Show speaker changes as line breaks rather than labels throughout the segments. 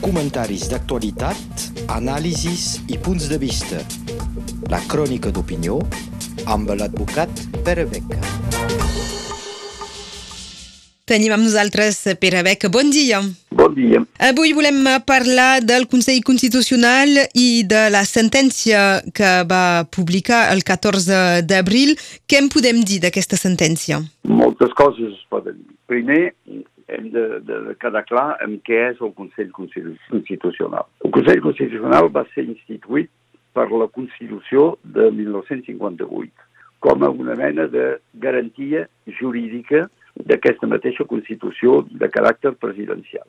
Comentaris d'actualitat, anàlisis i punts de vista. La crònica d'opinió amb l'advocat Pere Beca.
Tenim amb nosaltres Pere Beca. Bon dia.
Bon dia.
Avui volem parlar del Consell Constitucional i de la sentència que va publicar el 14 d'abril. Què en podem dir d'aquesta sentència?
Moltes coses es poden dir. Primer, hem de, de, quedar clar en què és el Consell Constitucional. El Consell Constitucional va ser instituït per la Constitució de 1958 com a una mena de garantia jurídica d'aquesta mateixa Constitució de caràcter presidencial.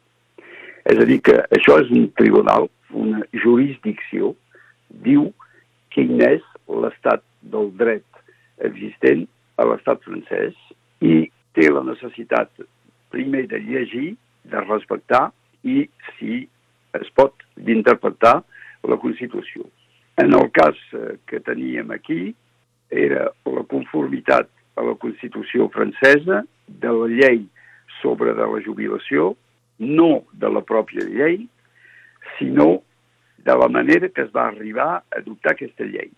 És a dir, que això és un tribunal, una jurisdicció, diu quin és l'estat del dret existent a l'estat francès i té la necessitat primer de llegir, de respectar i, si es pot, d'interpretar la Constitució. En el cas eh, que teníem aquí, era la conformitat a la Constitució francesa de la llei sobre de la jubilació, no de la pròpia llei, sinó de la manera que es va arribar a adoptar aquesta llei.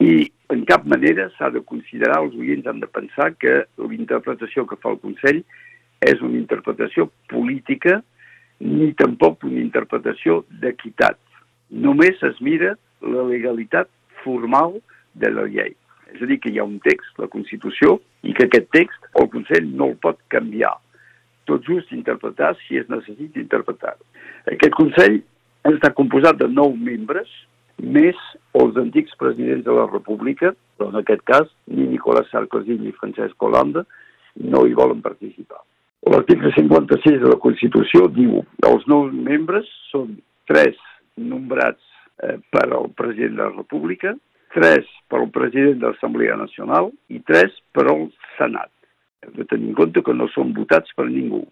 I en cap manera s'ha de considerar, els oients han de pensar que l'interpretació que fa el Consell és una interpretació política ni tampoc una interpretació d'equitat. Només es mira la legalitat formal de la llei. És a dir, que hi ha un text, la Constitució, i que aquest text el Consell no el pot canviar. Tot just interpretar si es necessita interpretar. Aquest Consell està composat de nou membres, més els antics presidents de la República, però en aquest cas ni Nicolas Sarkozy ni Francesc Hollande no hi volen participar. L'article 56 de la Constitució diu que els nous membres són tres nombrats eh, per al president de la República, tres per al president de l'Assemblea Nacional i tres per al Senat. Hem de tenir en compte que no són votats per ningú.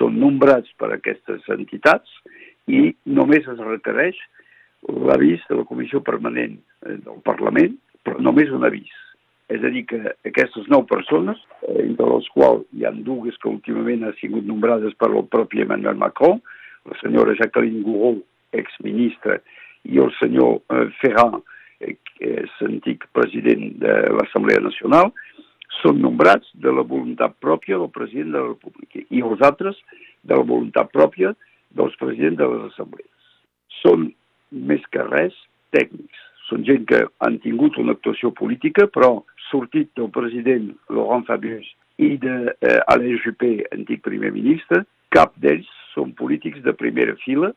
Són nombrats per aquestes entitats i només es requereix l'avís de la Comissió Permanent eh, del Parlament, però només un avís. És a dir, que aquestes nou persones, eh, entre les quals hi ha dues que últimament han sigut nombrades per el propi Emmanuel Macron, la senyora Jacqueline Gouraud, exministra, i el senyor eh, Ferrand, que és antic president de l'Assemblea Nacional, són nombrats de la voluntat pròpia del president de la República i els altres de la voluntat pròpia dels presidents de les assemblees. Són més que res tècnics. Són gent que han tingut una actuació política, però sortit del president Laurent Fabius i d'Alain eh, Juppé, antic primer ministre, cap d'ells són polítics de primera fila,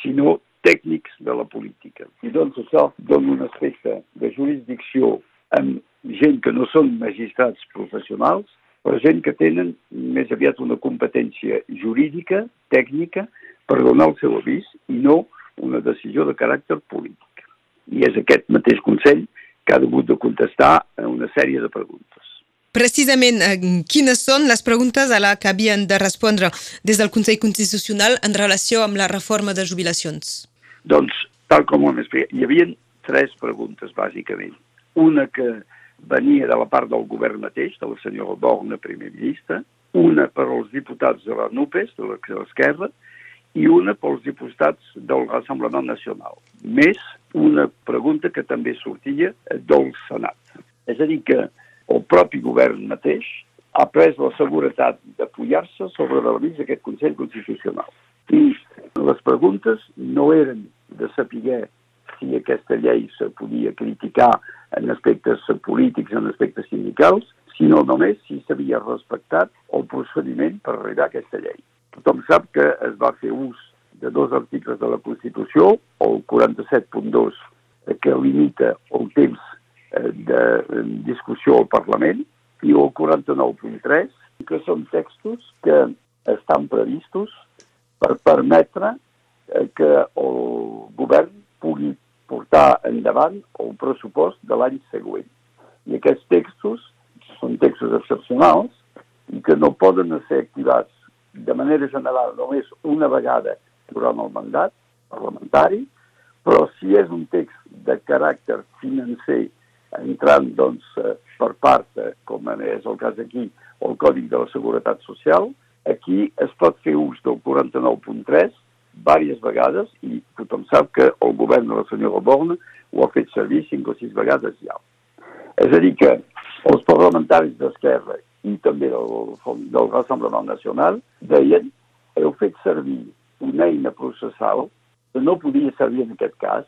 sinó tècnics de la política. I doncs això dona un aspecte de jurisdicció amb gent que no són magistrats professionals, però gent que tenen més aviat una competència jurídica, tècnica, per donar el seu avís i no una decisió de caràcter polític. I és aquest mateix Consell que ha hagut de contestar a una sèrie de preguntes.
Precisament, eh, quines són les preguntes a la que havien de respondre des del Consell Constitucional en relació amb la reforma de jubilacions?
Doncs, tal com ho hem explicat, hi havia tres preguntes, bàsicament. Una que venia de la part del govern mateix, de la senyora Borna, primer ministre, una per als diputats de la NUPES, de l'esquerra, i una pels diputats del Rassemblement Nacional. Més una pregunta que també sortia del Senat. És a dir, que el propi govern mateix ha pres la seguretat d'apoyar-se sobre l'avís d'aquest Consell Constitucional. I les preguntes no eren de saber si aquesta llei se podia criticar en aspectes polítics, en aspectes sindicals, sinó només si s'havia respectat el procediment per arribar a aquesta llei. Tothom sap que es va fer ús de dos articles de la Constitució, el 47.2 que limita el temps eh, de discussió al Parlament i el 49.3 que són textos que estan previstos per permetre eh, que el govern pugui portar endavant el pressupost de l'any següent. I aquests textos són textos excepcionals i que no poden ser activats de manera general només una vegada durant el mandat parlamentari, però si és un text de caràcter financer entrant doncs, eh, per part, eh, com és el cas aquí, el Còdic de la Seguretat Social, aquí es pot fer ús del 49.3 diverses vegades i tothom sap que el govern de la senyora Borne ho ha fet servir cinc o sis vegades ja. És a dir que els parlamentaris d'Esquerra i també del, del Rassemblement Nacional deien heu fet servir una eina processal que no podia servir en aquest cas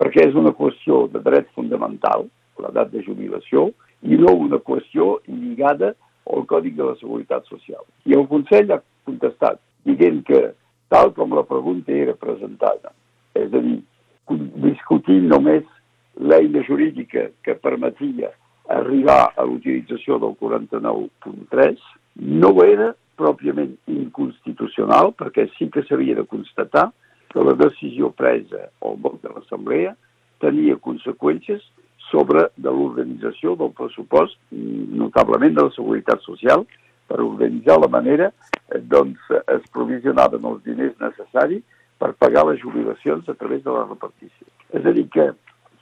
perquè és una qüestió de dret fundamental, l'edat de jubilació, i no una qüestió lligada al Còdic de la Seguretat Social. I el Consell ha contestat dient que, tal com la pregunta era presentada, és a dir, discutint només l'eina jurídica que permetia arribar a l'utilització del 49.3, no era pròpiament inconstitucional, perquè sí que s'havia de constatar que la decisió presa al vot de l'Assemblea tenia conseqüències sobre de l'organització del pressupost, notablement de la Seguretat Social, per organitzar la manera eh, doncs es provisionaven els diners necessaris per pagar les jubilacions a través de la repartició. És a dir que,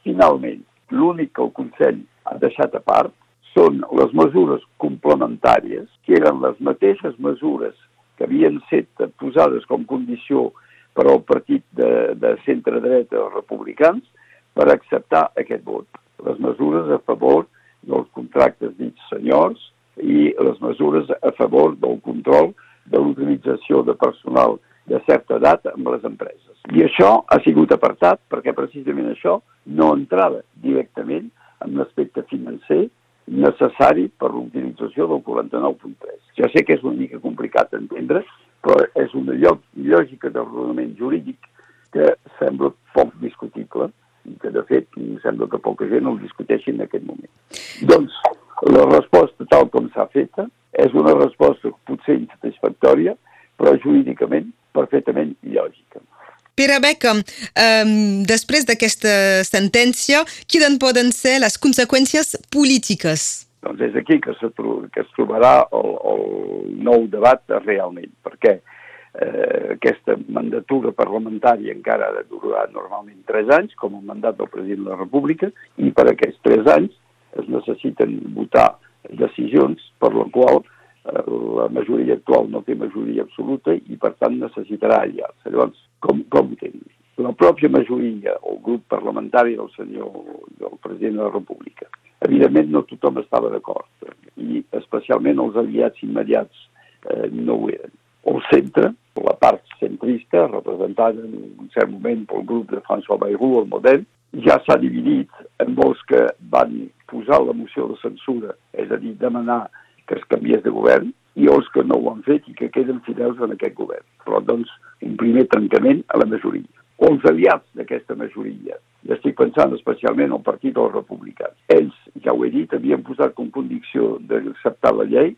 finalment, l'únic que el Consell ha deixat a part són les mesures complementàries, que eren les mateixes mesures que havien set posades com condició per al partit de, de centre-dreta dels republicans per acceptar aquest vot. Les mesures a favor dels contractes dits senyors i les mesures a favor del control de l'utilització de personal de certa edat amb les empreses. I això ha sigut apartat perquè precisament això no entrava directament en l'aspecte financer necessari per l'utilització del 49.3. Ja sé que és una mica complicat d'entendre, però és una lògica d'ordenament jurídic que sembla poc discutible i que, de fet, sembla que poca gent el discuteixi en aquest moment. Doncs, la resposta tal com s'ha feta és una resposta potser insatisfactòria, però jurídicament perfectament.
Pere Beca, eh, després d'aquesta sentència, quines poden ser les conseqüències polítiques?
Doncs és aquí que, se, que es trobarà el, el nou debat realment, perquè eh, aquesta mandatura parlamentària encara ha de durar normalment tres anys, com el mandat del president de la República, i per aquests tres anys es necessiten votar decisions per la qual la majoria actual no té majoria absoluta i per tant necessitarà aliats. Llavors, com, com tenen? La pròpia majoria, o el grup parlamentari del senyor, del president de la República. Evidentment no tothom estava d'acord i especialment els aliats immediats eh, no ho eren. El centre, la part centrista, representada en un cert moment pel grup de François Bayrou, el model, ja s'ha dividit en molts que van posar la moció de censura, és a dir, demanar que es canviés de govern, i els que no ho han fet i que queden fidels en aquest govern. Però, doncs, un primer trencament a la majoria. O els aliats d'aquesta majoria, ja estic pensant especialment al Partit dels Republicans. Ells, ja ho he dit, havien posat com condició d'acceptar la llei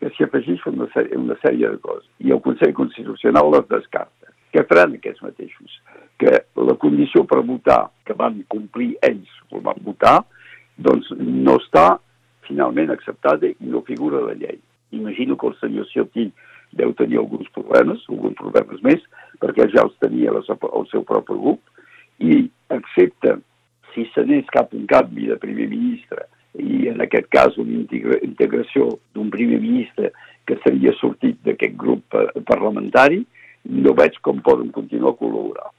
que s'hi afegeix una, sèrie, una sèrie de coses. I el Consell Constitucional les descarta. Què faran aquests mateixos? Que la condició per votar, que van complir ells, o van votar, doncs no està finalment acceptada i no figura la llei. Imagino que el senyor Ciotti deu tenir alguns problemes, alguns problemes més, perquè ja els tenia el seu propi grup, i accepta, si s'anés cap un canvi de primer ministre, i en aquest cas una integra integració d'un primer ministre que seria sortit d'aquest grup parlamentari, no veig com poden continuar a col·laborar.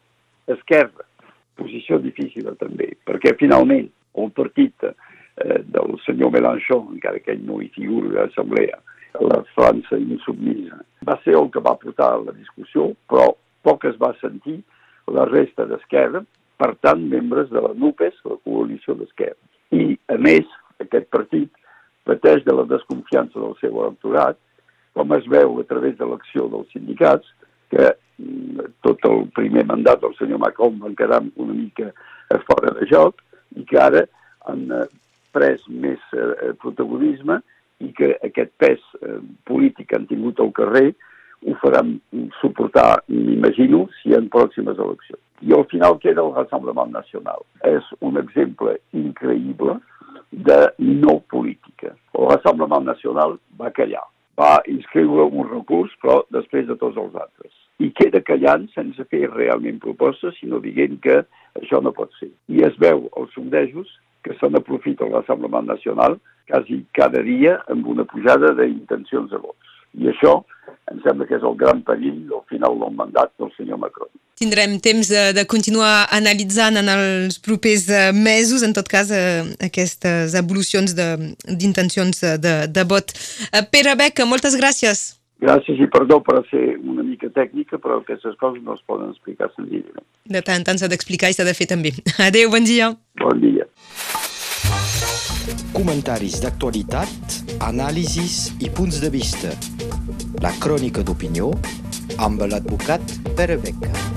Esquerra, posició difícil també, perquè finalment el partit eh, del senyor Mélenchon, encara que ell no hi figura a l'assemblea, la França insubmisa, va ser el que va portar la discussió, però poc es va sentir la resta d'Esquerra, per tant, membres de la NUPES, la coalició d'Esquerra. I, a més, aquest partit pateix de la desconfiança del seu electorat, com es veu a través de l'acció dels sindicats, que mm, tot el primer mandat del senyor Macron van quedar una mica fora de joc i que ara han pres més eh, protagonisme i que aquest pes eh, polític que han tingut al carrer ho faran suportar, m'imagino, si en pròximes eleccions. I al final queda el Rassemblement Nacional. És un exemple increïble de no política. El Rassemblement Nacional va callar va inscriure un recurs, però després de tots els altres. I queda callant sense fer realment propostes, sinó dient que això no pot ser. I es veu als sondejos que se n'aprofita l'Assemblea Nacional quasi cada dia amb una pujada d'intencions de vots. I això em sembla que és el gran perill al final del mandat del senyor Macron.
Tindrem temps de, de continuar analitzant en els propers eh, mesos, en tot cas, eh, aquestes evolucions d'intencions de, de, de vot. Eh, Pere Beca, moltes gràcies.
Gràcies i perdó per ser una mica tècnica, però aquestes coses no es poden explicar senzillament.
De tant en tant s'ha d'explicar i s'ha de fer també. Adéu, bon dia.
Bon dia.
Comentaris d'actualitat, anàlisis i punts de vista. La crònica d'opinió amb l'advocat Pere Beca.